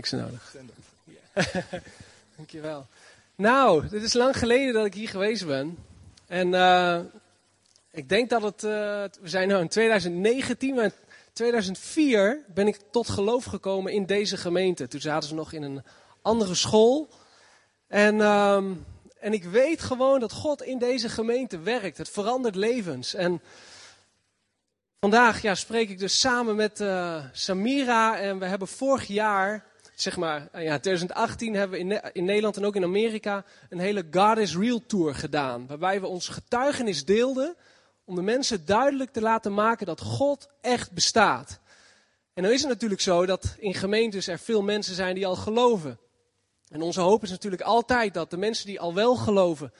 Niks nodig. Dankjewel. Nou, dit is lang geleden dat ik hier geweest ben. En uh, ik denk dat het, uh, we zijn nu in 2019, maar in 2004 ben ik tot geloof gekomen in deze gemeente. Toen zaten ze nog in een andere school. En, uh, en ik weet gewoon dat God in deze gemeente werkt. Het verandert levens. En vandaag ja, spreek ik dus samen met uh, Samira. En we hebben vorig jaar zeg maar, eh, ja, 2018 hebben we in, in, Nederland en ook in Amerika een hele God is Real Tour gedaan. Waarbij we ons getuigenis deelden om de mensen duidelijk te laten maken dat God echt bestaat. En dan is het natuurlijk zo dat in gemeentes er veel mensen zijn die al geloven. En onze hoop is natuurlijk altijd dat de mensen die al wel geloven,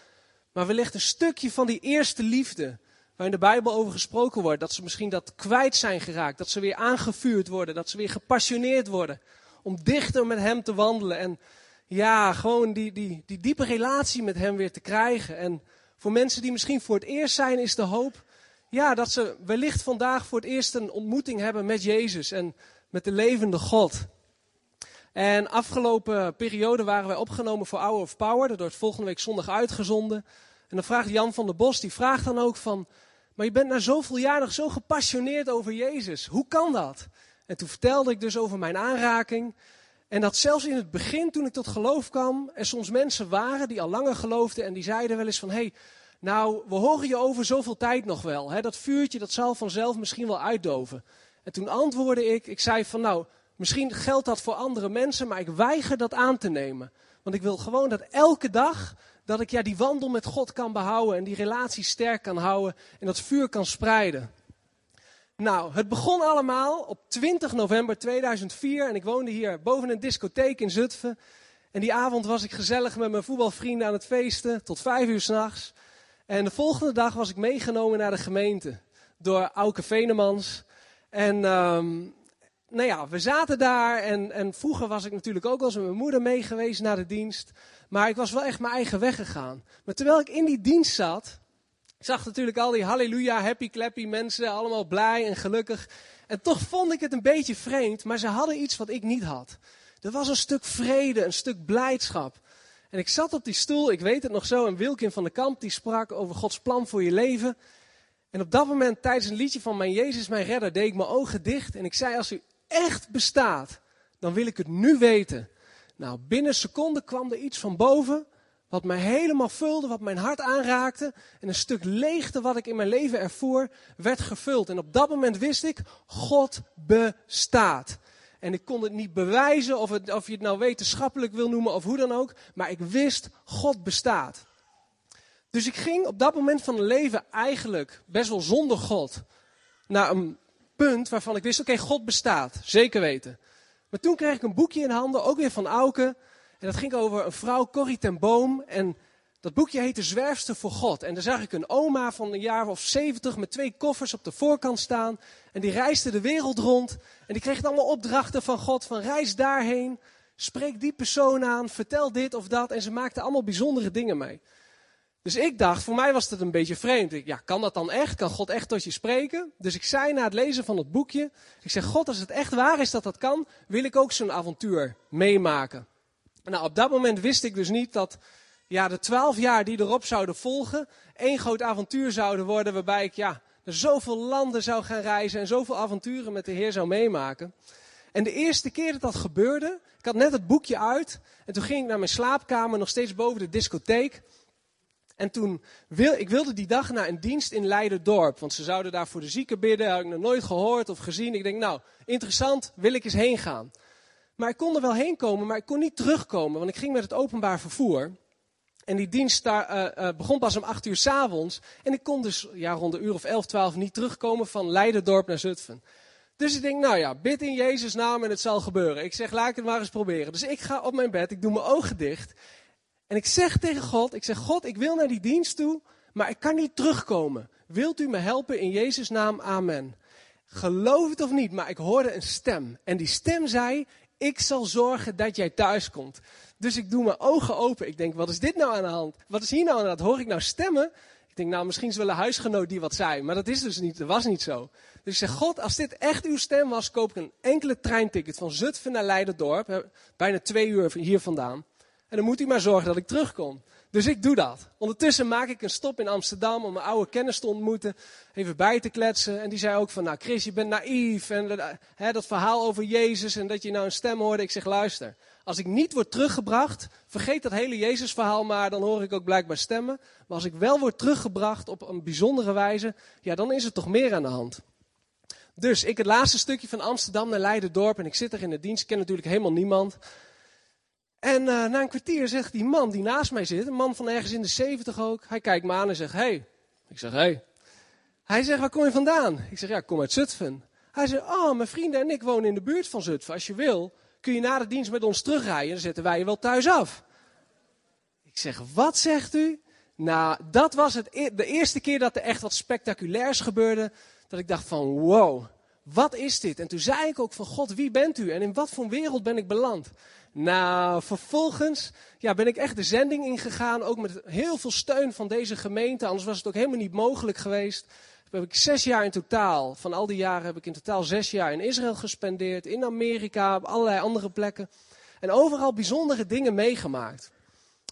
maar wellicht een stukje van die eerste liefde, waar in de Bijbel over gesproken wordt, dat ze misschien dat kwijt zijn geraakt, dat ze weer aangevuurd worden, dat ze weer gepassioneerd worden om dichter met Hem te wandelen. En ja, gewoon die, die, die diepe relatie met Hem weer te krijgen. En voor mensen die misschien voor het eerst zijn, is de hoop ja, dat ze wellicht vandaag voor het eerst een ontmoeting hebben met Jezus en met de levende God. En afgelopen periode waren wij opgenomen voor Hour of Power. Dat wordt volgende week zondag uitgezonden. En dan vraagt Jan van der Bos, die vraagt dan ook van... Maar je bent na zoveel jaar nog zo gepassioneerd over Jezus. Hoe kan dat? En toen vertelde ik dus over mijn aanraking. En dat zelfs in het begin, toen ik tot geloof kwam, er soms mensen waren die al langer geloofden en die zeiden wel eens van, hé, hey, nou, we horen je over zoveel tijd nog wel. Hè? Dat vuurtje, dat zal vanzelf misschien wel uitdoven. En toen antwoordde ik, ik zei van, nou, misschien geldt dat voor andere mensen, maar ik weiger dat aan te nemen. Want ik wil gewoon dat elke dag, dat ik ja, die wandel met God kan behouden en die relatie sterk kan houden en dat vuur kan spreiden. Nou, het begon allemaal op 20 november 2004 en ik woonde hier boven een discotheek in Zutphen. En die avond was ik gezellig met mijn voetbalvrienden aan het feesten tot vijf uur s'nachts. En de volgende dag was ik meegenomen naar de gemeente door Auke Venemans. En um, nou ja, we zaten daar en, en vroeger was ik natuurlijk ook wel eens met mijn moeder mee geweest naar de dienst. Maar ik was wel echt mijn eigen weg gegaan. Maar terwijl ik in die dienst zat, ik zag natuurlijk al die halleluja, happy clappy mensen, allemaal blij en gelukkig. En toch vond ik het een beetje vreemd, maar ze hadden iets wat ik niet had. Er was een stuk vrede, een stuk blijdschap. En ik zat op die stoel, ik weet het nog zo, en Wilkin van de Kamp die sprak over Gods plan voor je leven. En op dat moment, tijdens een liedje van Mijn Jezus, mijn redder, deed ik mijn ogen dicht. En ik zei, als u echt bestaat, dan wil ik het nu weten. Nou, binnen seconden kwam er iets van boven wat mij helemaal vulde, wat mijn hart aanraakte. En een stuk leegte wat ik in mijn leven ervoer, werd gevuld. En op dat moment wist ik, God bestaat. En ik kon het niet bewijzen, of, of je het nou wetenschappelijk wil noemen of hoe dan ook. Maar ik wist, God bestaat. Dus ik ging op dat moment van mijn leven eigenlijk best wel zonder God. Naar een punt waarvan ik wist, oké, God bestaat. Zeker weten. Maar toen kreeg ik een boekje in handen, ook weer van Auken. En dat ging over een vrouw, Corrie ten Boom. En dat boekje heette Zwerfster voor God. En daar zag ik een oma van een jaar of zeventig met twee koffers op de voorkant staan. En die reisde de wereld rond. En die kreeg allemaal opdrachten van God. Van reis daarheen, spreek die persoon aan, vertel dit of dat. En ze maakte allemaal bijzondere dingen mee. Dus ik dacht, voor mij was het een beetje vreemd. Ja, kan dat dan echt? Kan God echt tot je spreken? Dus ik zei na het lezen van het boekje, ik zeg, God, als het echt waar is dat dat kan, wil ik ook zo'n avontuur meemaken. Nou, op dat moment wist ik dus niet dat ja, de twaalf jaar die erop zouden volgen, één groot avontuur zouden worden waarbij ik ja, naar zoveel landen zou gaan reizen en zoveel avonturen met de Heer zou meemaken. En de eerste keer dat dat gebeurde, ik had net het boekje uit en toen ging ik naar mijn slaapkamer, nog steeds boven de discotheek. En toen wil, ik wilde die dag naar een dienst in Leiderdorp, want ze zouden daar voor de zieken bidden, had ik nog nooit gehoord of gezien. Ik denk, nou, interessant, wil ik eens heen gaan. Maar ik kon er wel heen komen, maar ik kon niet terugkomen, want ik ging met het openbaar vervoer. En die dienst daar, uh, uh, begon pas om acht uur s'avonds. En ik kon dus ja, rond de uur of elf, twaalf niet terugkomen van Leiderdorp naar Zutphen. Dus ik denk, nou ja, bid in Jezus' naam en het zal gebeuren. Ik zeg, laat ik het maar eens proberen. Dus ik ga op mijn bed, ik doe mijn ogen dicht. En ik zeg tegen God, ik zeg, God, ik wil naar die dienst toe, maar ik kan niet terugkomen. Wilt u me helpen in Jezus' naam? Amen. Geloof het of niet, maar ik hoorde een stem. En die stem zei, ik zal zorgen dat jij thuis komt. Dus ik doe mijn ogen open. Ik denk, wat is dit nou aan de hand? Wat is hier nou aan de hand? Hoor ik nou stemmen? Ik denk, nou, misschien is wel een huisgenoot die wat zei. Maar dat is dus niet, dat was niet zo. Dus ik zeg, God, als dit echt uw stem was, koop ik een enkele treinticket van Zutphen naar Leiderdorp. Bijna twee uur hier vandaan. En dan moet u maar zorgen dat ik terugkom. Dus ik doe dat. Ondertussen maak ik een stop in Amsterdam om mijn oude kennis te ontmoeten. Even bij te kletsen. En die zei ook van, nou Chris, je bent naïef. En hè, dat verhaal over Jezus en dat je nou een stem hoorde. Ik zeg, luister. Als ik niet word teruggebracht, vergeet dat hele Jezus-verhaal maar. Dan hoor ik ook blijkbaar stemmen. Maar als ik wel word teruggebracht op een bijzondere wijze, ja, dan is er toch meer aan de hand. Dus ik het laatste stukje van Amsterdam naar Leiden-dorp. En ik zit er in de dienst. Ik ken natuurlijk helemaal niemand. En uh, na een kwartier zegt die man die naast mij zit, een man van ergens in de zeventig ook, hij kijkt me aan en zegt, hey. Ik zeg, hey. Hij zegt, waar kom je vandaan? Ik zeg, ja, ik kom uit Zutphen. Hij zegt, oh, mijn vrienden en ik wonen in de buurt van Zutphen. Als je wil, kun je na de dienst met ons terugrijden. Dan zetten wij je wel thuis af. Ik zeg, wat zegt u? Nou, dat was het, e-, de eerste keer dat er echt wat spectaculairs gebeurde. Dat ik dacht van, wow, wat is dit? En toen zei ik ook van, God, wie bent u? En in wat voor wereld ben ik beland? Nou, vervolgens ja, ben ik echt de zending ingegaan, ook met heel veel steun van deze gemeente. Anders was het ook helemaal niet mogelijk geweest. heb ik zes jaar in totaal, van al die jaren heb ik in totaal zes jaar in Israël gespendeerd, in Amerika, op allerlei andere plekken. En overal bijzondere dingen meegemaakt.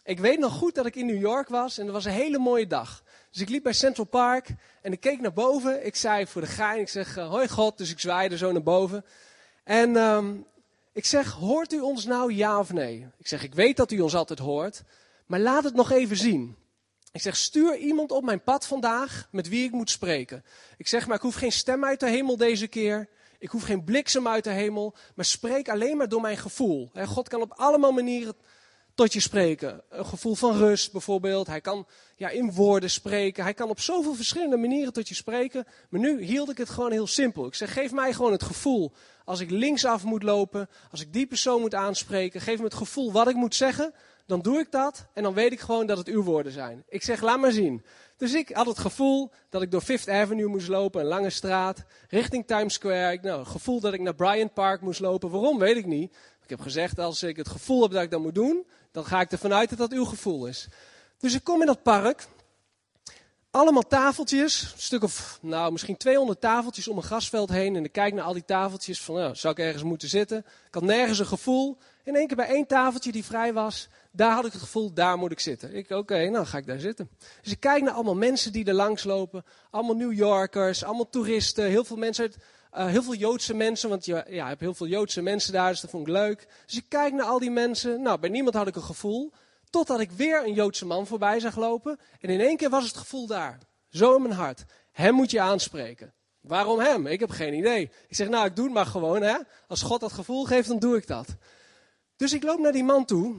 Ik weet nog goed dat ik in New York was en het was een hele mooie dag. Dus ik liep bij Central Park en ik keek naar boven. Ik zei voor de gein, ik zeg, uh, hoi God, dus ik zwaaide zo naar boven. En um, ik zeg, hoort u ons nou ja of nee? Ik zeg, ik weet dat u ons altijd hoort, maar laat het nog even zien. Ik zeg, stuur iemand op mijn pad vandaag met wie ik moet spreken. Ik zeg, maar ik hoef geen stem uit de hemel deze keer. Ik hoef geen bliksem uit de hemel, maar spreek alleen maar door mijn gevoel. God kan op allemaal manieren tot je spreken. Een gevoel van rust bijvoorbeeld. Hij kan ja, in woorden spreken. Hij kan op zoveel verschillende manieren tot je spreken. Maar nu hield ik het gewoon heel simpel. Ik zeg, geef mij gewoon het gevoel. Als ik linksaf moet lopen, als ik die persoon moet aanspreken, geef me het gevoel wat ik moet zeggen. Dan doe ik dat en dan weet ik gewoon dat het uw woorden zijn. Ik zeg, laat maar zien. Dus ik had het gevoel dat ik door Fifth Avenue moest lopen, een lange straat, richting Times Square. Ik, nou, het gevoel dat ik naar Bryant Park moest lopen. Waarom, weet ik niet. Ik heb gezegd, als ik het gevoel heb dat ik dat moet doen, dan ga ik ervan uit dat dat uw gevoel is. Dus ik kom in dat park. Allemaal tafeltjes, een stuk of, nou misschien 200 tafeltjes om een grasveld heen. En ik kijk naar al die tafeltjes van, nou, zou ik ergens moeten zitten? Ik had nergens een gevoel. In één keer bij één tafeltje die vrij was, daar had ik het gevoel, daar moet ik zitten. Ik, oké, nou ga ik daar zitten. Dus ik kijk naar allemaal mensen die er langs lopen. Allemaal New Yorkers, allemaal toeristen, heel veel mensen uit uh, heel veel Joodse mensen, want je ja, hebt heel veel Joodse mensen daar, dus dat vond ik leuk. Dus ik kijk naar al die mensen. Nou, bij niemand had ik een gevoel. Totdat ik weer een Joodse man voorbij zag lopen. En in één keer was het gevoel daar. Zo in mijn hart. Hem moet je aanspreken. Waarom hem? Ik heb geen idee. Ik zeg, nou, ik doe het maar gewoon. Hè? Als God dat gevoel geeft, dan doe ik dat. Dus ik loop naar die man toe.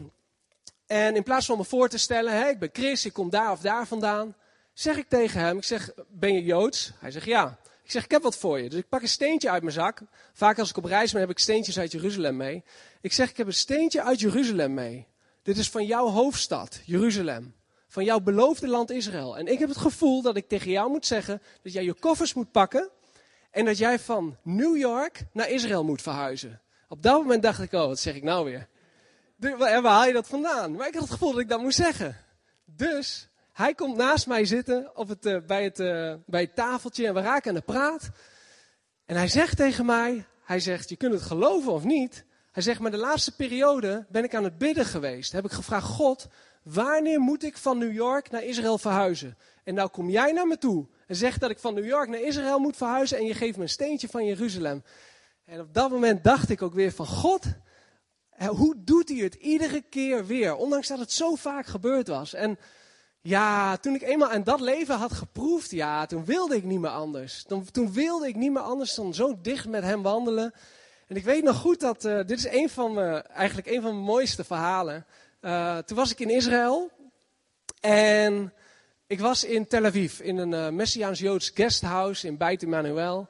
En in plaats van me voor te stellen, hè, ik ben Chris, ik kom daar of daar vandaan. Zeg ik tegen hem, ik zeg, ben je Joods? Hij zegt, ja. Ik zeg, ik heb wat voor je. Dus ik pak een steentje uit mijn zak. Vaak als ik op reis ben, heb ik steentjes uit Jeruzalem mee. Ik zeg, ik heb een steentje uit Jeruzalem mee. Dit is van jouw hoofdstad, Jeruzalem. Van jouw beloofde land Israël. En ik heb het gevoel dat ik tegen jou moet zeggen dat jij je koffers moet pakken. En dat jij van New York naar Israël moet verhuizen. Op dat moment dacht ik, oh, wat zeg ik nou weer? En waar haal je dat vandaan? Maar ik had het gevoel dat ik dat moest zeggen. Dus hij komt naast mij zitten op het, uh, bij, het, uh, bij het tafeltje en we raken aan de praat. En hij zegt tegen mij, hij zegt, je kunt het geloven of niet. Hij zegt, maar de laatste periode ben ik aan het bidden geweest. Heb ik gevraagd, God, wanneer moet ik van New York naar Israël verhuizen? En nou kom jij naar me toe en zegt dat ik van New York naar Israël moet verhuizen en je geeft me een steentje van Jeruzalem. En op dat moment dacht ik ook weer van God, hoe doet hij het iedere keer weer? Ondanks dat het zo vaak gebeurd was. En ja, toen ik eenmaal aan dat leven had geproefd, ja, toen wilde ik niet meer anders. Toen, toen wilde ik niet meer anders dan zo dicht met hem wandelen. En ik weet nog goed dat, uh, dit is een van mijn, eigenlijk een van mijn mooiste verhalen. Uh, toen was ik in Israël en ik was in Tel Aviv, in een uh, Messiaans-Joods guesthouse in Beit Emmanuel.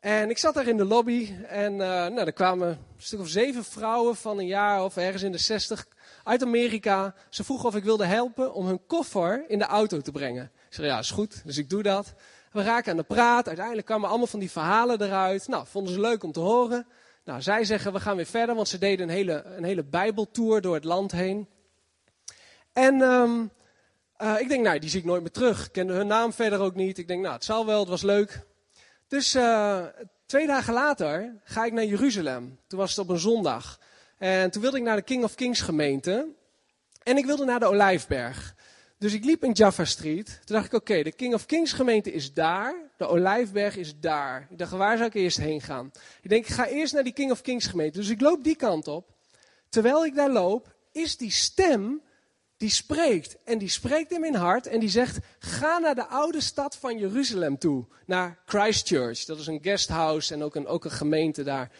En ik zat daar in de lobby en nou, er kwamen een stuk of zeven vrouwen van een jaar of ergens in de zestig uit Amerika. Ze vroegen of ik wilde helpen om hun koffer in de auto te brengen. Ik zei, ja, is goed, dus ik doe dat. We raken aan de praat. Uiteindelijk kwamen allemaal van die verhalen eruit. Nou, vonden ze leuk om te horen. Nou, zij zeggen, we gaan weer verder, want ze deden een hele, een hele bijbeltour door het land heen. En um, Uh, ik denk, nou, die zie ik nooit meer terug. Ik kende hun naam verder ook niet. Ik denk, nou, het zal wel, het was leuk. Dus uh, twee dagen later ga ik naar Jeruzalem. Toen was het op een zondag. En toen wilde ik naar de King of Kings gemeente. En ik wilde naar de Olijfberg. Dus ik liep in Jaffa Street. Toen dacht ik, oké, de King of Kings gemeente is daar. De Olijfberg is daar. Ik dacht, waar zou ik eerst heen gaan? Ik denk, ik ga eerst naar die King of Kings gemeente. Dus ik loop die kant op. Terwijl ik daar loop, is die stem die spreekt. En die spreekt in mijn hart en die zegt: Ga naar de oude stad van Jeruzalem toe. Naar Christchurch. Dat is een guesthouse en ook een, ook een gemeente daar.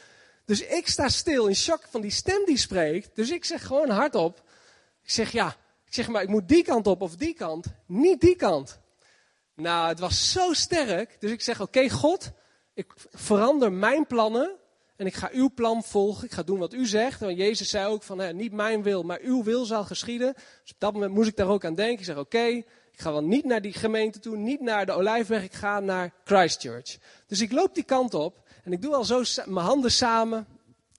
Dus ik sta stil in shock van die stem die spreekt. Dus ik zeg gewoon hardop: Ik zeg ja. Ik zeg maar, ik moet die kant op of die kant. Niet die kant. Nou, het was zo sterk. Dus ik zeg: Oké, God, ik verander mijn plannen. En ik ga uw plan volgen. Ik ga doen wat u zegt. Want Jezus zei ook van, hè, niet mijn wil, maar uw wil zal geschieden. Dus op dat moment moest ik daar ook aan denken. Ik zeg, oké, ik ga wel niet naar die gemeente toe, niet naar de Olijfweg. Ik ga naar Christchurch. Dus ik loop die kant op. En ik doe al zo mijn handen samen.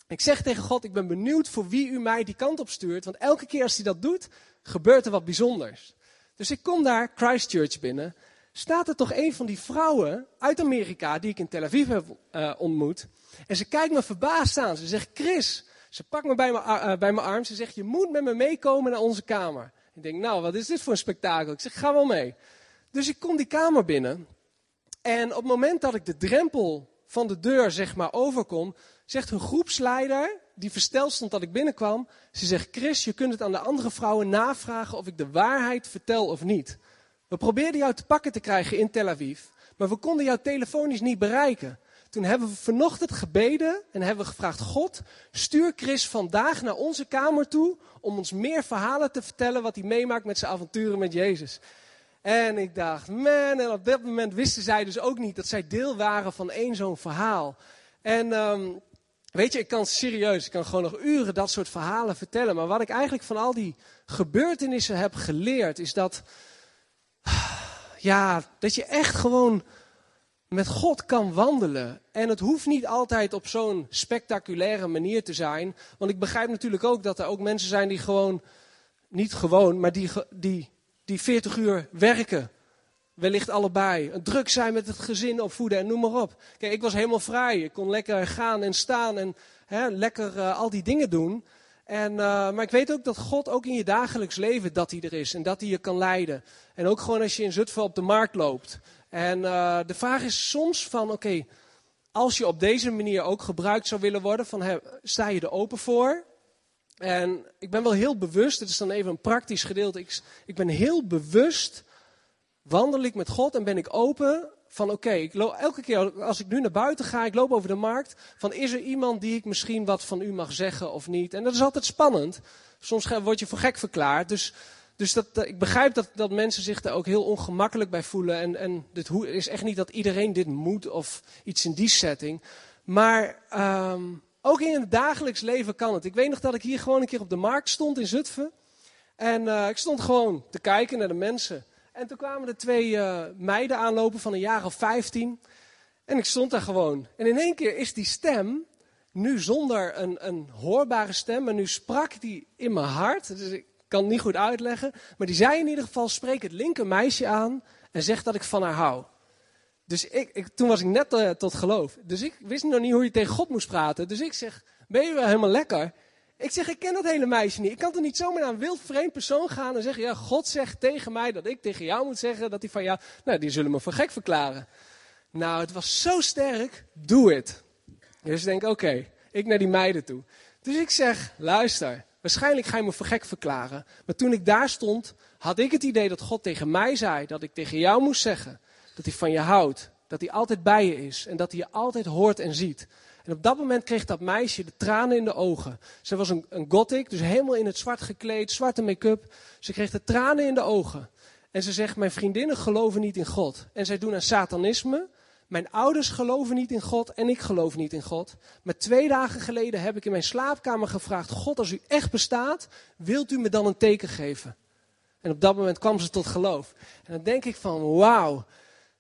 Ik zeg tegen God, ik ben benieuwd voor wie u mij die kant op stuurt. Want elke keer als hij dat doet, gebeurt er wat bijzonders. Dus ik kom daar Christchurch binnen. Staat er toch een van die vrouwen uit Amerika, die ik in Tel Aviv heb uh, ontmoet. En ze kijkt me verbaasd aan. Ze zegt, Chris, ze pakt me bij mijn, uh, bij mijn arm. Ze zegt, je moet met me meekomen naar onze kamer. Ik denk, nou, wat is dit voor een spektakel? Ik zeg, ga wel mee. Dus ik kom die kamer binnen. En op het moment dat ik de drempel van de deur, zeg maar, overkom, zegt hun groepsleider, die versteld stond dat ik binnenkwam, ze zegt, Chris, je kunt het aan de andere vrouwen navragen of ik de waarheid vertel of niet. We probeerden jou te pakken te krijgen in Tel Aviv, maar we konden jou telefonisch niet bereiken. Toen hebben we vanochtend gebeden en hebben we gevraagd: God, stuur Chris vandaag naar onze kamer toe om ons meer verhalen te vertellen wat hij meemaakt met zijn avonturen met Jezus. En ik dacht, man, en op dat moment wisten zij dus ook niet dat zij deel waren van één zo'n verhaal. En um, weet je, ik kan serieus, ik kan gewoon nog uren dat soort verhalen vertellen. Maar wat ik eigenlijk van al die gebeurtenissen heb geleerd, is dat, ja, dat je echt gewoon met God kan wandelen. En het hoeft niet altijd op zo'n spectaculaire manier te zijn. Want ik begrijp natuurlijk ook dat er ook mensen zijn die gewoon, niet gewoon, maar die, die, die 40 uur werken. Wellicht allebei. Druk zijn met het gezin opvoeden en noem maar op. Kijk, ik was helemaal vrij. Ik kon lekker gaan en staan en hè, lekker uh, al die dingen doen. En, uh, maar ik weet ook dat God ook in je dagelijks leven dat hij er is. En dat hij je kan leiden. En ook gewoon als je in Zutphen op de markt loopt. En uh, de vraag is soms van, oké, als je op deze manier ook gebruikt zou willen worden, van, sta je er open voor? En ik ben wel heel bewust, het is dan even een praktisch gedeelte, ik, ik ben heel bewust, wandel ik met God en ben ik open van oké, elke keer als ik nu naar buiten ga, ik loop over de markt, van is er iemand die ik misschien wat van u mag zeggen of niet? En dat is altijd spannend. Soms word je voor gek verklaard, dus dus dat, ik begrijp dat, dat mensen zich daar ook heel ongemakkelijk bij voelen. En, en dit is echt niet dat iedereen dit moet of iets in die setting. Maar um, ook in het dagelijks leven kan het. Ik weet nog dat ik hier gewoon een keer op de markt stond in Zutphen. En uh, ik stond gewoon te kijken naar de mensen. En toen kwamen er twee uh, meiden aanlopen van een jaar of vijftien. En ik stond daar gewoon. En in één keer is die stem, nu zonder een, een hoorbare stem, maar nu sprak die in mijn hart. Dus ik, kan het niet goed uitleggen. Maar die zei in ieder geval: spreek het linker meisje aan en zeg dat ik van haar hou. Dus ik, ik toen was ik net uh, tot geloof. Dus ik wist nog niet hoe je tegen God moest praten. Dus ik zeg: Ben je wel helemaal lekker? Ik zeg: Ik ken dat hele meisje niet. Ik kan toch niet zomaar naar een wild vreemd persoon gaan en zeggen: Ja, God zegt tegen mij dat ik tegen jou moet zeggen dat hij van jou. Nou, die zullen me voor gek verklaren. Nou, het was zo sterk. Doe het. Dus ik denk: Oké, ik naar die meiden toe. Dus ik zeg: Luister. Waarschijnlijk ga je me voor gek verklaren. Maar toen ik daar stond, had ik het idee dat God tegen mij zei dat ik tegen jou moest zeggen dat hij van je houdt. Dat hij altijd bij je is en dat hij je altijd hoort en ziet. En op dat moment kreeg dat meisje de tranen in de ogen. Ze was een, een gothic, dus helemaal in het zwart gekleed, zwarte make-up. Ze kreeg de tranen in de ogen. En ze zegt, mijn vriendinnen geloven niet in God. En zij doen aan satanisme. Mijn ouders geloven niet in God en ik geloof niet in God. Maar twee dagen geleden heb ik in mijn slaapkamer gevraagd: God, als u echt bestaat, wilt u me dan een teken geven? En op dat moment kwam ze tot geloof. En dan denk ik van, wauw.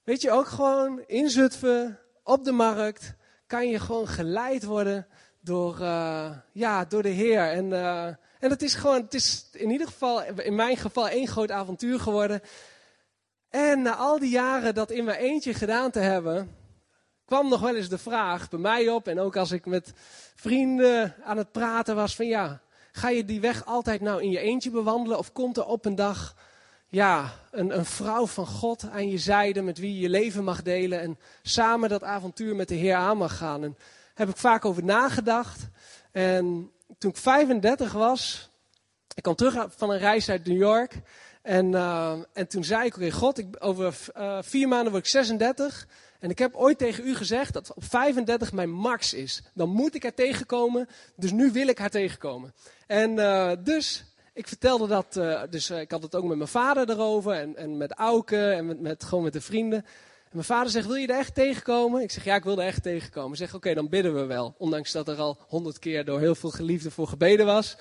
Weet je, ook gewoon in Zutphen, op de markt, kan je gewoon geleid worden door, ja, door de Heer. En, en het is gewoon, het is in ieder geval, in mijn geval, één groot avontuur geworden. En na al die jaren dat in mijn eentje gedaan te hebben, kwam nog wel eens de vraag bij mij op. En ook als ik met vrienden aan het praten was van ja, ga je die weg altijd nou in je eentje bewandelen? Of komt er op een dag ja, een, een vrouw van God aan je zijde met wie je je leven mag delen en samen dat avontuur met de Heer aan mag gaan? En heb ik vaak over nagedacht. En toen ik 35 was, ik kwam terug van een reis uit New York. En, uh, en toen zei ik, oké, God, ik, over uh, vier maanden word ik 36. En ik heb ooit tegen u gezegd dat op 35 mijn max is. Dan moet ik haar tegenkomen, dus nu wil ik haar tegenkomen. En uh, dus, ik vertelde dat, dus ik had het ook met mijn vader erover en, en met Auke en met, met, gewoon met de vrienden. En mijn vader zegt, wil je er echt tegenkomen? Ik zeg, ja, ik wil er echt tegenkomen. Hij zegt, oké, dan bidden we wel. Ondanks dat er al honderd keer door heel veel geliefden voor gebeden was.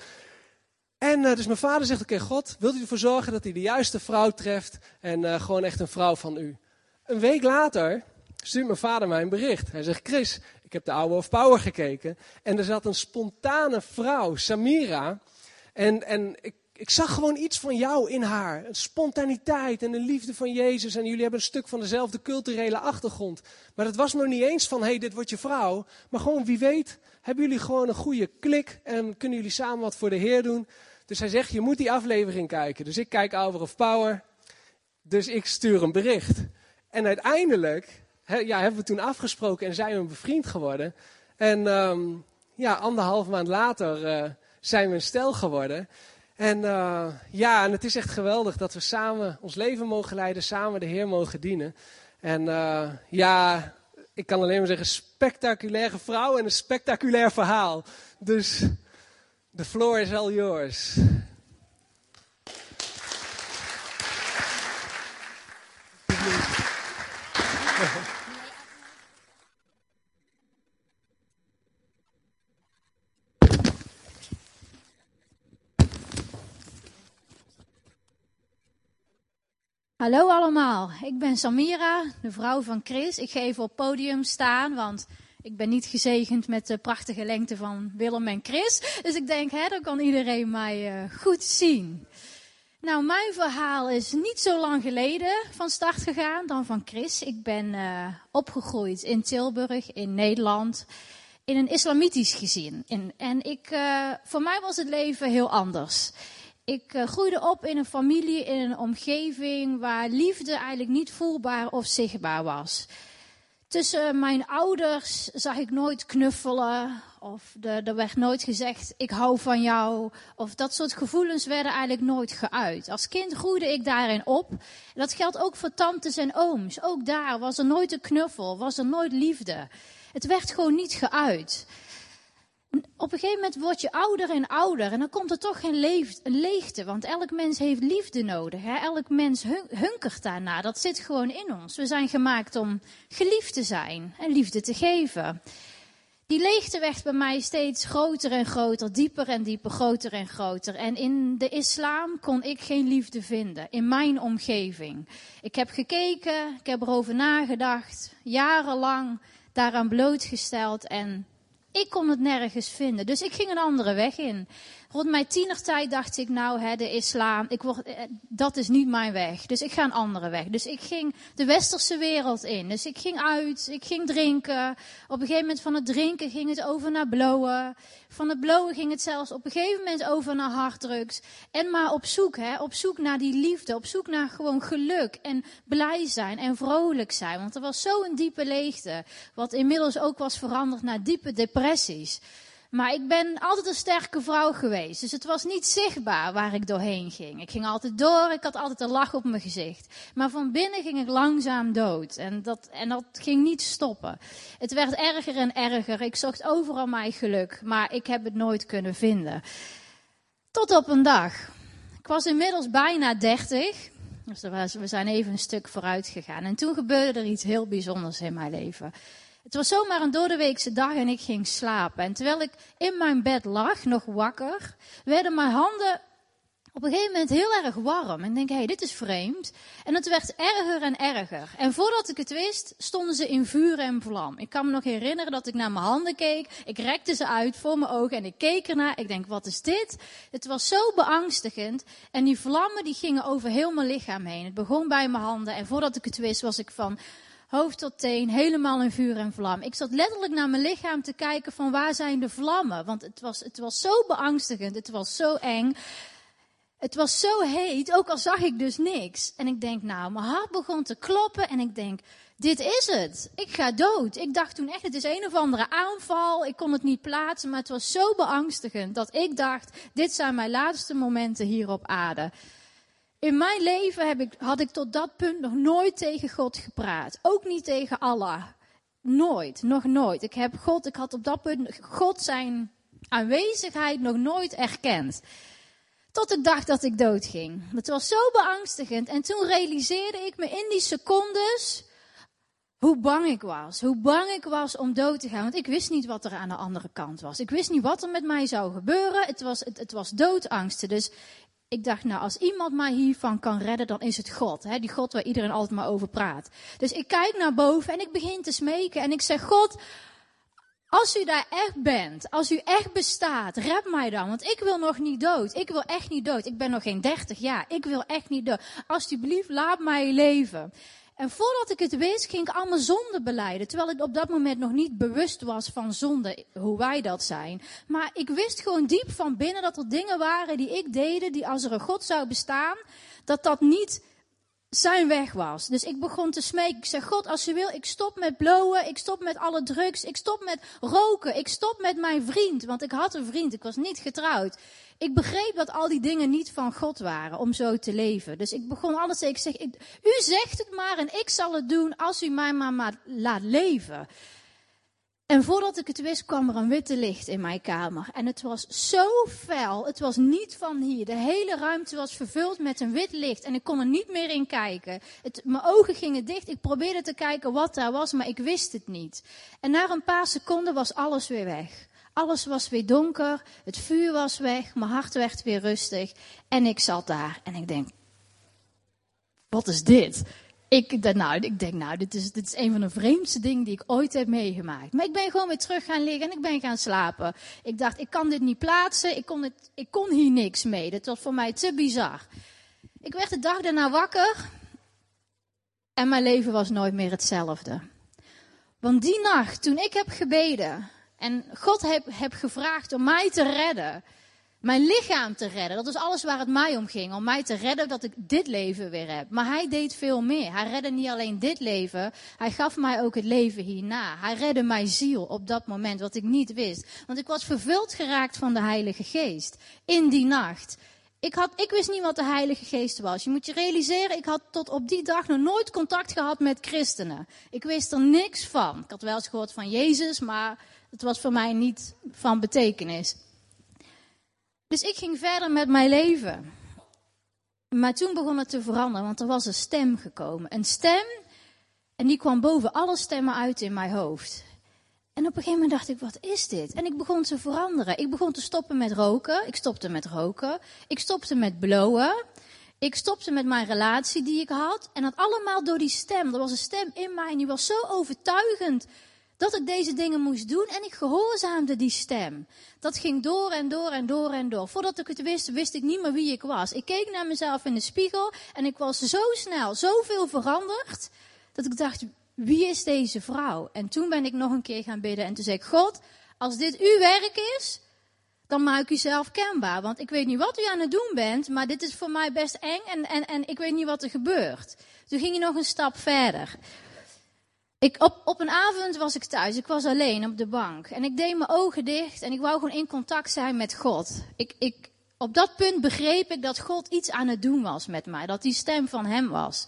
En uh, dus mijn vader zegt, oké, God, wilt u ervoor zorgen dat hij de juiste vrouw treft en uh, gewoon echt een vrouw van u? Een week later stuurt mijn vader mij een bericht. Hij zegt, Chris, ik heb de Hour of Power gekeken en er zat een spontane vrouw, Samira. En, en ik, ik zag gewoon iets van jou in haar. Een spontaniteit en een liefde van Jezus. En jullie hebben een stuk van dezelfde culturele achtergrond. Maar het was nog niet eens van, hé, hey, dit wordt je vrouw. Maar gewoon, wie weet, hebben jullie gewoon een goede klik en kunnen jullie samen wat voor de Heer doen. Dus hij zegt, je moet die aflevering kijken. Dus ik kijk Hour of Power. Dus ik stuur een bericht. En uiteindelijk ja, hebben we toen afgesproken en zijn we bevriend geworden. En um, ja, anderhalf maand later uh, zijn we een stel geworden. En uh, ja, en het is echt geweldig dat we samen ons leven mogen leiden, samen de Heer mogen dienen. En uh, ja, ik kan alleen maar zeggen, spectaculaire vrouw en een spectaculair verhaal. Dus The floor is all yours. Hallo allemaal, ik ben Samira, de vrouw van Chris. Ik ga even op podium staan, want ik ben niet gezegend met de prachtige lengte van Willem en Chris. Dus ik denk, hè, dan kan iedereen mij uh, goed zien. Nou, mijn verhaal is niet zo lang geleden van start gegaan dan van Chris. Ik ben uh, opgegroeid in Tilburg, in Nederland, in een islamitisch gezin. In, en ik, uh, voor mij was het leven heel anders. Ik groeide op in een familie, in een omgeving waar liefde eigenlijk niet voelbaar of zichtbaar was. Tussen mijn ouders zag ik nooit knuffelen. Of de, er werd nooit gezegd, ik hou van jou. Of dat soort gevoelens werden eigenlijk nooit geuit. Als kind groeide ik daarin op. Dat geldt ook voor tantes en ooms. Ook daar was er nooit een knuffel, was er nooit liefde. Het werd gewoon niet geuit op een gegeven moment word je ouder en ouder en dan komt er toch geen leegte. Want elk mens heeft liefde nodig. Hè? Elk mens hunkert daarna. Dat zit gewoon in ons. We zijn gemaakt om geliefd te zijn en liefde te geven. Die leegte werd bij mij steeds groter en groter, dieper en dieper, groter en groter. En in de islam kon ik geen liefde vinden, in mijn omgeving. Ik heb gekeken, ik heb erover nagedacht, jarenlang daaraan blootgesteld en ik kon het nergens vinden. Dus ik ging een andere weg in. Rond mijn tienertijd dacht ik, nou, hè, de islam, ik word, eh, dat is niet mijn weg. Dus ik ga een andere weg. Dus ik ging de westerse wereld in. Dus ik ging uit, ik ging drinken. Op een gegeven moment van het drinken ging het over naar blowen. Van het blowen ging het zelfs op een gegeven moment over naar harddrugs. En maar op zoek, hè, op zoek naar die liefde. Op zoek naar gewoon geluk en blij zijn en vrolijk zijn. Want er was zo'n diepe leegte. Wat inmiddels ook was veranderd naar diepe depressies. Maar ik ben altijd een sterke vrouw geweest. Dus het was niet zichtbaar waar ik doorheen ging. Ik ging altijd door, ik had altijd een lach op mijn gezicht. Maar van binnen ging ik langzaam dood. En dat, en dat ging niet stoppen. Het werd erger en erger. Ik zocht overal mijn geluk. Maar ik heb het nooit kunnen vinden. Tot op een dag. Ik was inmiddels bijna dertig. Dus we zijn even een stuk vooruit gegaan. En toen gebeurde er iets heel bijzonders in mijn leven. Het was zomaar een doordeweekse dag en ik ging slapen. En terwijl ik in mijn bed lag, nog wakker, werden mijn handen op een gegeven moment heel erg warm. En denk, hé, hey, dit is vreemd. En het werd erger en erger. En voordat ik het wist, stonden ze in vuur en vlam. Ik kan me nog herinneren dat ik naar mijn handen keek. Ik rekte ze uit voor mijn ogen en ik keek ernaar. Ik denk, wat is dit? Het was zo beangstigend. En die vlammen die gingen over heel mijn lichaam heen. Het begon bij mijn handen. En voordat ik het wist, was ik van hoofd tot teen, helemaal in vuur en vlam. Ik zat letterlijk naar mijn lichaam te kijken van waar zijn de vlammen. Want het was, het was zo beangstigend, het was zo eng. Het was zo heet, ook al zag ik dus niks. En ik denk, nou, mijn hart begon te kloppen en ik denk, dit is het. Ik ga dood. Ik dacht toen echt, het is een of andere aanval. Ik kon het niet plaatsen, maar het was zo beangstigend dat ik dacht, dit zijn mijn laatste momenten hier op aarde. In mijn leven heb ik, had ik tot dat punt nog nooit tegen God gepraat. Ook niet tegen Allah. Nooit, nog nooit. Ik heb God, ik had op dat punt God zijn aanwezigheid nog nooit erkend. Tot ik dacht dat ik doodging. Het was zo beangstigend. En toen realiseerde ik me in die secondes hoe bang ik was. Hoe bang ik was om dood te gaan. Want ik wist niet wat er aan de andere kant was. Ik wist niet wat er met mij zou gebeuren. Het was, het, het was doodangsten. Dus ik dacht, nou, als iemand mij hiervan kan redden, dan is het God. Hè? Die God waar iedereen altijd maar over praat. Dus ik kijk naar boven en ik begin te smeken. En ik zeg, God, als u daar echt bent, als u echt bestaat, red mij dan. Want ik wil nog niet dood. Ik wil echt niet dood. Ik ben nog geen dertig jaar. Ik wil echt niet dood. Alsjeblieft, laat mij leven. En voordat ik het wist, ging ik allemaal zonde beleiden. Terwijl ik op dat moment nog niet bewust was van zonde, hoe wij dat zijn. Maar ik wist gewoon diep van binnen dat er dingen waren die ik deed, die als er een God zou bestaan, dat dat niet zijn weg was. Dus ik begon te smeken. Ik zeg, God, als je wil, ik stop met blowen, ik stop met alle drugs, ik stop met roken, ik stop met mijn vriend. Want ik had een vriend, ik was niet getrouwd. Ik begreep dat al die dingen niet van God waren om zo te leven. Dus ik begon alles ik zeg, u zegt het maar en ik zal het doen als u mij maar, laat leven. En voordat ik het wist, kwam er een witte licht in mijn kamer. En het was zo fel. Het was niet van hier. De hele ruimte was vervuld met een wit licht. En ik kon er niet meer in kijken. Mijn ogen gingen dicht. Ik probeerde te kijken wat daar was, maar ik wist het niet. En na een paar seconden was alles weer weg. Alles was weer donker. Het vuur was weg. Mijn hart werd weer rustig. En ik zat daar. En ik denk, wat is dit? Ik, nou, ik denk, nou, dit is, dit is een van de vreemdste dingen die ik ooit heb meegemaakt. Maar ik ben gewoon weer terug gaan liggen en ik ben gaan slapen. Ik dacht, ik kan dit niet plaatsen. Ik kon, het, ik kon hier niks mee. Dat was voor mij te bizar. Ik werd de dag daarna wakker. En mijn leven was nooit meer hetzelfde. Want die nacht, toen ik heb gebeden en God heb, heb gevraagd om mij te redden, mijn lichaam te redden. Dat is alles waar het mij om ging. Om mij te redden dat ik dit leven weer heb. Maar hij deed veel meer. Hij redde niet alleen dit leven. Hij gaf mij ook het leven hierna. Hij redde mijn ziel op dat moment, wat ik niet wist. Want ik was vervuld geraakt van de Heilige Geest. In die nacht. Ik, had, ik wist niet wat de Heilige Geest was. Je moet je realiseren, ik had tot op die dag nog nooit contact gehad met christenen. Ik wist er niks van. Ik had wel eens gehoord van Jezus, maar het was voor mij niet van betekenis. Dus ik ging verder met mijn leven. Maar toen begon het te veranderen, want er was een stem gekomen. Een stem, en die kwam boven alle stemmen uit in mijn hoofd. En op een gegeven moment dacht ik, wat is dit? En ik begon te veranderen. Ik begon te stoppen met roken. Ik stopte met roken. Ik stopte met blowen. Ik stopte met mijn relatie die ik had. En dat allemaal door die stem. Er was een stem in mij en die was zo overtuigend dat ik deze dingen moest doen en ik gehoorzaamde die stem. Dat ging door en door en door en door. Voordat ik het wist, wist ik niet meer wie ik was. Ik keek naar mezelf in de spiegel en ik was zo snel, zoveel veranderd, dat ik dacht, wie is deze vrouw? En toen ben ik nog een keer gaan bidden en toen zei ik, God, als dit uw werk is, dan maak u zelf kenbaar. Want ik weet niet wat u aan het doen bent, maar dit is voor mij best eng en, en, en ik weet niet wat er gebeurt. Toen ging je nog een stap verder. Ik, op, op een avond was ik thuis. Ik was alleen op de bank. En ik deed mijn ogen dicht en ik wou gewoon in contact zijn met God. Ik, ik, op dat punt begreep ik dat God iets aan het doen was met mij. Dat die stem van hem was.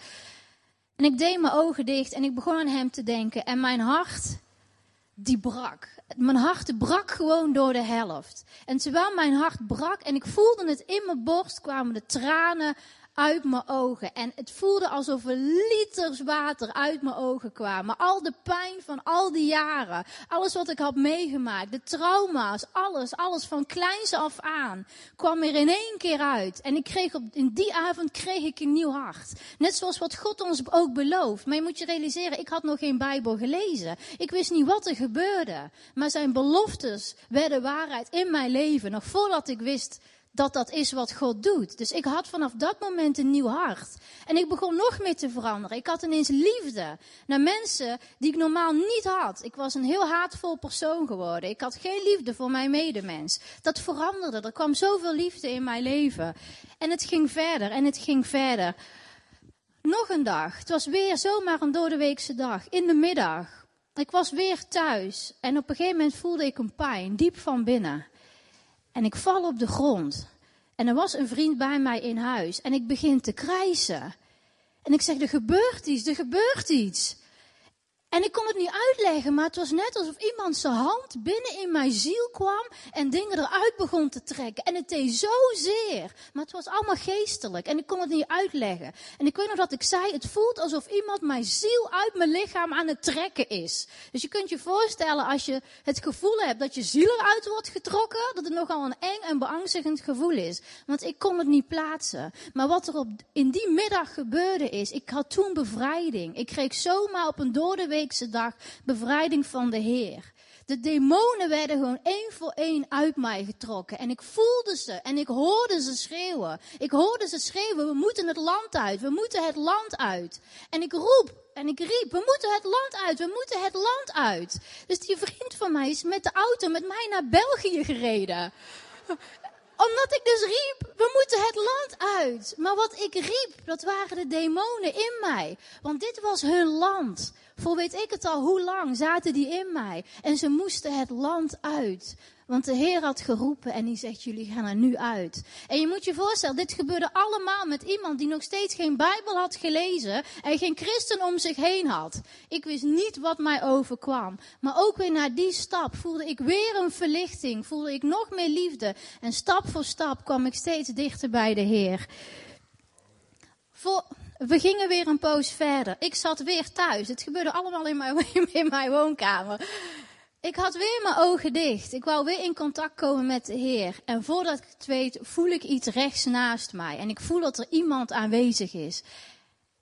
En ik deed mijn ogen dicht en ik begon aan hem te denken. En mijn hart, die brak. Mijn hart brak gewoon door de helft. En terwijl mijn hart brak en ik voelde het in mijn borst, kwamen de tranen uit mijn ogen. En het voelde alsof er liters water uit mijn ogen kwamen. Al de pijn van al die jaren. Alles wat ik had meegemaakt. De trauma's. Alles. Alles van kleins af aan. Kwam er in één keer uit. En ik kreeg op, in die avond kreeg ik een nieuw hart. Net zoals wat God ons ook belooft. Maar je moet je realiseren, ik had nog geen Bijbel gelezen. Ik wist niet wat er gebeurde. Maar zijn beloftes werden waarheid in mijn leven. Nog voordat ik wist dat dat is wat God doet. Dus ik had vanaf dat moment een nieuw hart. En ik begon nog meer te veranderen. Ik had ineens liefde naar mensen die ik normaal niet had. Ik was een heel haatvol persoon geworden. Ik had geen liefde voor mijn medemens. Dat veranderde. Er kwam zoveel liefde in mijn leven. En het ging verder en het ging verder. Nog een dag. Het was weer zomaar een doordeweekse dag. In de middag. Ik was weer thuis. En op een gegeven moment voelde ik een pijn, diep van binnen. En ik val op de grond. En er was een vriend bij mij in huis. En ik begin te krijsen. En ik zeg, er gebeurt iets, er gebeurt iets. En ik kon het niet uitleggen, maar het was net alsof iemand zijn hand binnen in mijn ziel kwam en dingen eruit begon te trekken. En het deed zozeer, maar het was allemaal geestelijk en ik kon het niet uitleggen. En ik weet nog dat ik zei, het voelt alsof iemand mijn ziel uit mijn lichaam aan het trekken is. Dus je kunt je voorstellen als je het gevoel hebt dat je ziel eruit wordt getrokken, dat het nogal een eng en beangstigend gevoel is. Want ik kon het niet plaatsen. Maar wat er op, in die middag gebeurde is, ik had toen bevrijding. Ik kreeg zomaar op een doordeweek dag bevrijding van de Heer. De demonen werden gewoon één voor één uit mij getrokken. En ik voelde ze en ik hoorde ze schreeuwen. Ik hoorde ze schreeuwen, we moeten het land uit, we moeten het land uit. En ik roep en ik riep, we moeten het land uit, we moeten het land uit. Dus die vriend van mij is met de auto met mij naar België gereden omdat ik dus riep, we moeten het land uit. Maar wat ik riep, dat waren de demonen in mij. Want dit was hun land. Voor weet ik het al hoe lang zaten die in mij. En ze moesten het land uit. Want de Heer had geroepen en die zegt, jullie gaan er nu uit. En je moet je voorstellen, dit gebeurde allemaal met iemand die nog steeds geen Bijbel had gelezen en geen christen om zich heen had. Ik wist niet wat mij overkwam. Maar ook weer na die stap voelde ik weer een verlichting, voelde ik nog meer liefde. En stap voor stap kwam ik steeds dichter bij de Heer. Voor, we gingen weer een poos verder. Ik zat weer thuis. Het gebeurde allemaal in mijn, in mijn woonkamer. Ik had weer mijn ogen dicht. Ik wou weer in contact komen met de Heer. En voordat ik het weet, voel ik iets rechts naast mij. En ik voel dat er iemand aanwezig is.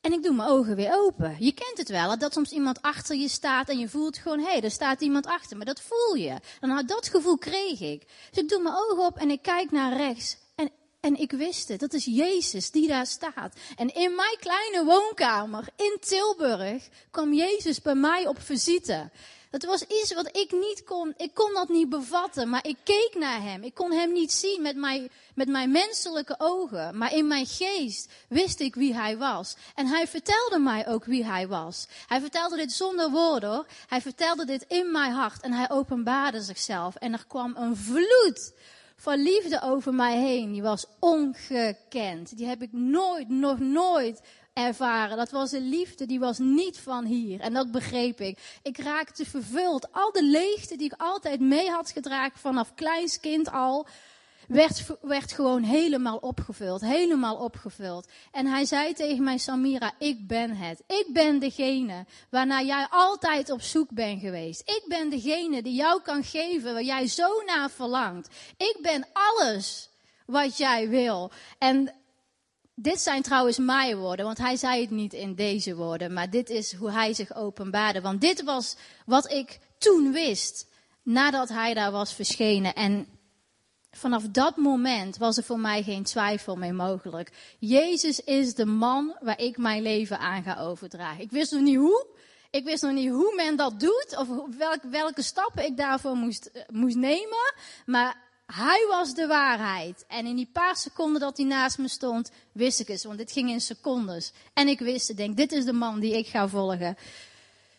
En ik doe mijn ogen weer open. Je kent het wel, dat soms iemand achter je staat en je voelt gewoon, hé, hey, er staat iemand achter me. Dat voel je. Dan had dat gevoel kreeg ik. Dus ik doe mijn ogen op en ik kijk naar rechts. En, en ik wist het, dat is Jezus die daar staat. En in mijn kleine woonkamer in Tilburg kwam Jezus bij mij op visite. Het was iets wat ik niet kon, ik kon dat niet bevatten, maar ik keek naar hem. Ik kon hem niet zien met mijn, met mijn menselijke ogen, maar in mijn geest wist ik wie hij was. En hij vertelde mij ook wie hij was. Hij vertelde dit zonder woorden Hij vertelde dit in mijn hart en hij openbaarde zichzelf. En er kwam een vloed van liefde over mij heen. Die was ongekend. Die heb ik nooit, nog nooit ervaren. Dat was een liefde die was niet van hier. En dat begreep ik. Ik raakte vervuld. Al de leegte die ik altijd mee had gedragen vanaf kleins kind al, werd, werd gewoon helemaal opgevuld. Helemaal opgevuld. En hij zei tegen mij, Samira, ik ben het. Ik ben degene waarnaar jij altijd op zoek bent geweest. Ik ben degene die jou kan geven waar jij zo naar verlangt. Ik ben alles wat jij wil. En dit zijn trouwens mijn woorden, want hij zei het niet in deze woorden, maar dit is hoe hij zich openbaarde. Want dit was wat ik toen wist, nadat hij daar was verschenen. En vanaf dat moment was er voor mij geen twijfel meer mogelijk. Jezus is de man waar ik mijn leven aan ga overdragen. Ik wist nog niet hoe. Ik wist nog niet hoe men dat doet of welke, welke stappen ik daarvoor moest, eh, moest nemen. Maar hij was de waarheid. En in die paar seconden dat hij naast me stond, wist ik het. Want dit ging in secondes. En ik wist, ik denk, dit is de man die ik ga volgen.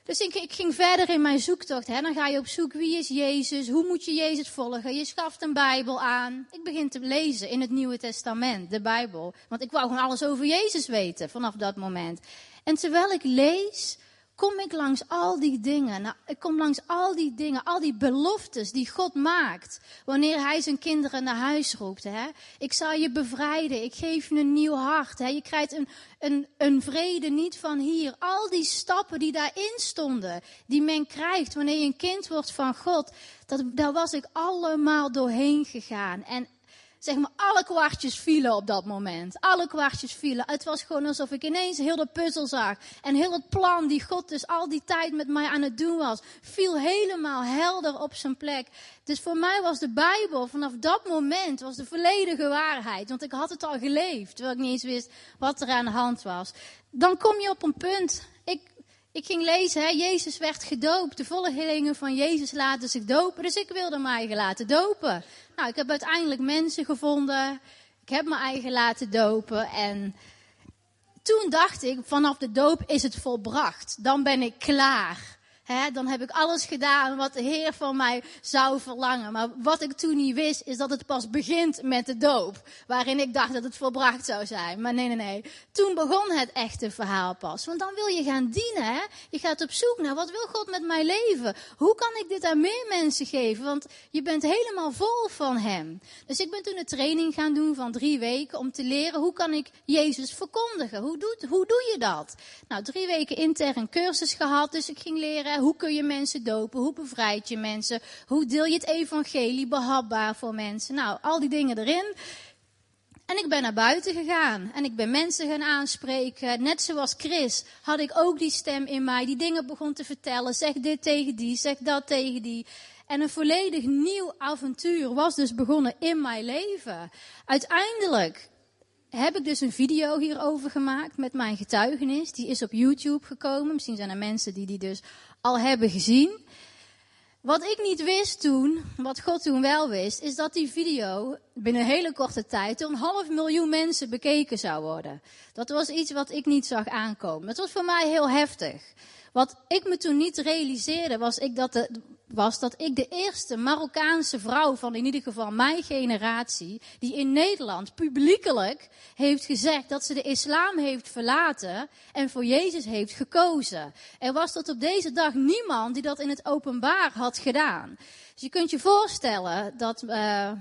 Dus ik, ik ging verder in mijn zoektocht. Hè. Dan ga je op zoek, wie is Jezus? Hoe moet je Jezus volgen? Je schaft een Bijbel aan. Ik begin te lezen in het Nieuwe Testament, de Bijbel. Want ik wou gewoon alles over Jezus weten vanaf dat moment. En terwijl ik lees, kom ik langs al die dingen. Nou, ik kom langs al die dingen, al die beloftes die God maakt. Wanneer hij zijn kinderen naar huis roept. Hè? Ik zal je bevrijden. Ik geef je een nieuw hart. Hè? Je krijgt een, een, een vrede niet van hier. Al die stappen die daarin stonden. Die men krijgt wanneer je een kind wordt van God. Dat, daar was ik allemaal doorheen gegaan. En zeg maar, alle kwartjes vielen op dat moment. Alle kwartjes vielen. Het was gewoon alsof ik ineens heel de puzzel zag. En heel het plan die God dus al die tijd met mij aan het doen was, viel helemaal helder op zijn plek. Dus voor mij was de Bijbel vanaf dat moment was de volledige waarheid. Want ik had het al geleefd, terwijl ik niet eens wist wat er aan de hand was. Dan kom je op een punt. Ik, ging lezen, hè, Jezus werd gedoopt. De volgelingen van Jezus laten zich dopen. Dus ik wilde mij laten dopen. Nou, ik heb uiteindelijk mensen gevonden. Ik heb me eigen laten dopen. En toen dacht ik, vanaf de doop is het volbracht. Dan ben ik klaar dan heb ik alles gedaan wat de Heer van mij zou verlangen. Maar wat ik toen niet wist, is dat het pas begint met de doop. Waarin ik dacht dat het volbracht zou zijn. Maar nee, nee, nee. Toen begon het echte verhaal pas. Want dan wil je gaan dienen. Je gaat op zoek naar wat wil God met mij leven? Hoe kan ik dit aan meer mensen geven? Want je bent helemaal vol van Hem. Dus ik ben toen een training gaan doen van drie weken om te leren hoe kan ik Jezus verkondigen. Hoe, doet, hoe doe je dat? Nou, drie weken intern cursus gehad. Dus ik ging leren hoe kun je mensen dopen? Hoe bevrijd je mensen? Hoe deel je het evangelie behapbaar voor mensen? Nou, al die dingen erin. En ik ben naar buiten gegaan en ik ben mensen gaan aanspreken. Net zoals Chris had ik ook die stem in mij die dingen begon te vertellen. Zeg dit tegen die, zeg dat tegen die. En een volledig nieuw avontuur was dus begonnen in mijn leven. Uiteindelijk heb ik dus een video hierover gemaakt met mijn getuigenis. Die is op YouTube gekomen. Misschien zijn er mensen die die dus al hebben gezien. Wat ik niet wist toen, wat God toen wel wist, is dat die video binnen een hele korte tijd door een half miljoen mensen bekeken zou worden. Dat was iets wat ik niet zag aankomen. Dat was voor mij heel heftig. Wat ik me toen niet realiseerde was, ik dat, de, was dat ik de eerste Marokkaanse vrouw van in ieder geval mijn generatie, die in Nederland publiekelijk heeft gezegd dat ze de islam heeft verlaten en voor Jezus heeft gekozen. Er was tot op deze dag niemand die dat in het openbaar had gedaan. Dus je kunt je voorstellen dat. Uh,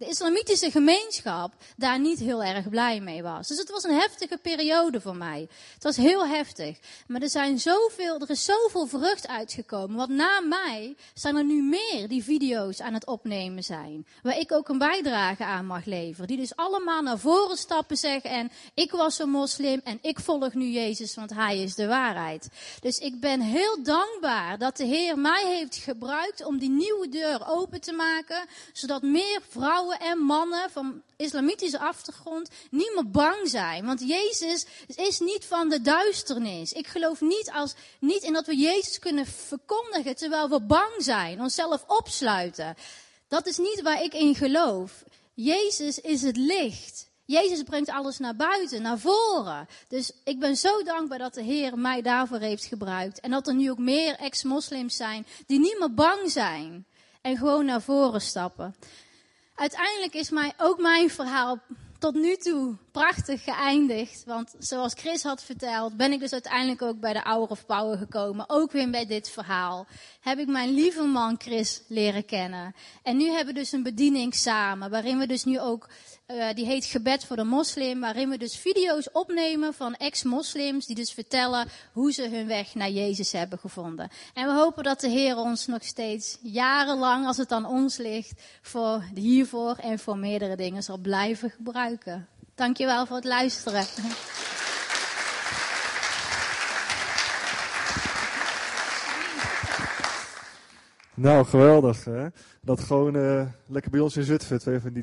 de islamitische gemeenschap daar niet heel erg blij mee was. Dus het was een heftige periode voor mij. Het was heel heftig. Maar er, zijn zoveel, er is zoveel vrucht uitgekomen. Want na mij zijn er nu meer die video's aan het opnemen zijn. Waar ik ook een bijdrage aan mag leveren. Die dus allemaal naar voren stappen zeggen. En ik was een moslim en ik volg nu Jezus, want hij is de waarheid. Dus ik ben heel dankbaar dat de Heer mij heeft gebruikt om die nieuwe deur open te maken. Zodat meer en mannen van islamitische achtergrond niet meer bang zijn. Want Jezus is niet van de duisternis. Ik geloof niet, als, niet in dat we Jezus kunnen verkondigen terwijl we bang zijn, onszelf opsluiten. Dat is niet waar ik in geloof. Jezus is het licht. Jezus brengt alles naar buiten, naar voren. Dus ik ben zo dankbaar dat de Heer mij daarvoor heeft gebruikt. En dat er nu ook meer ex-moslims zijn die niet meer bang zijn. En gewoon naar voren stappen uiteindelijk is mij, ook mijn verhaal tot nu toe prachtig geëindigd. Want zoals Chris had verteld, ben ik dus uiteindelijk ook bij de Hour of Power gekomen. Ook weer bij dit verhaal. Heb ik mijn lieve man Chris leren kennen. En nu hebben we dus een bediening samen. Waarin we dus nu ook uh, die heet Gebed voor de Moslim, waarin we dus video's opnemen van ex-moslims die dus vertellen hoe ze hun weg naar Jezus hebben gevonden. En we hopen dat de Heer ons nog steeds jarenlang, als het aan ons ligt, voor hiervoor en voor meerdere dingen zal blijven gebruiken. Dankjewel voor het luisteren. Nou, geweldig hè. Dat gewoon uh, lekker bij ons in Zutphen, twee van die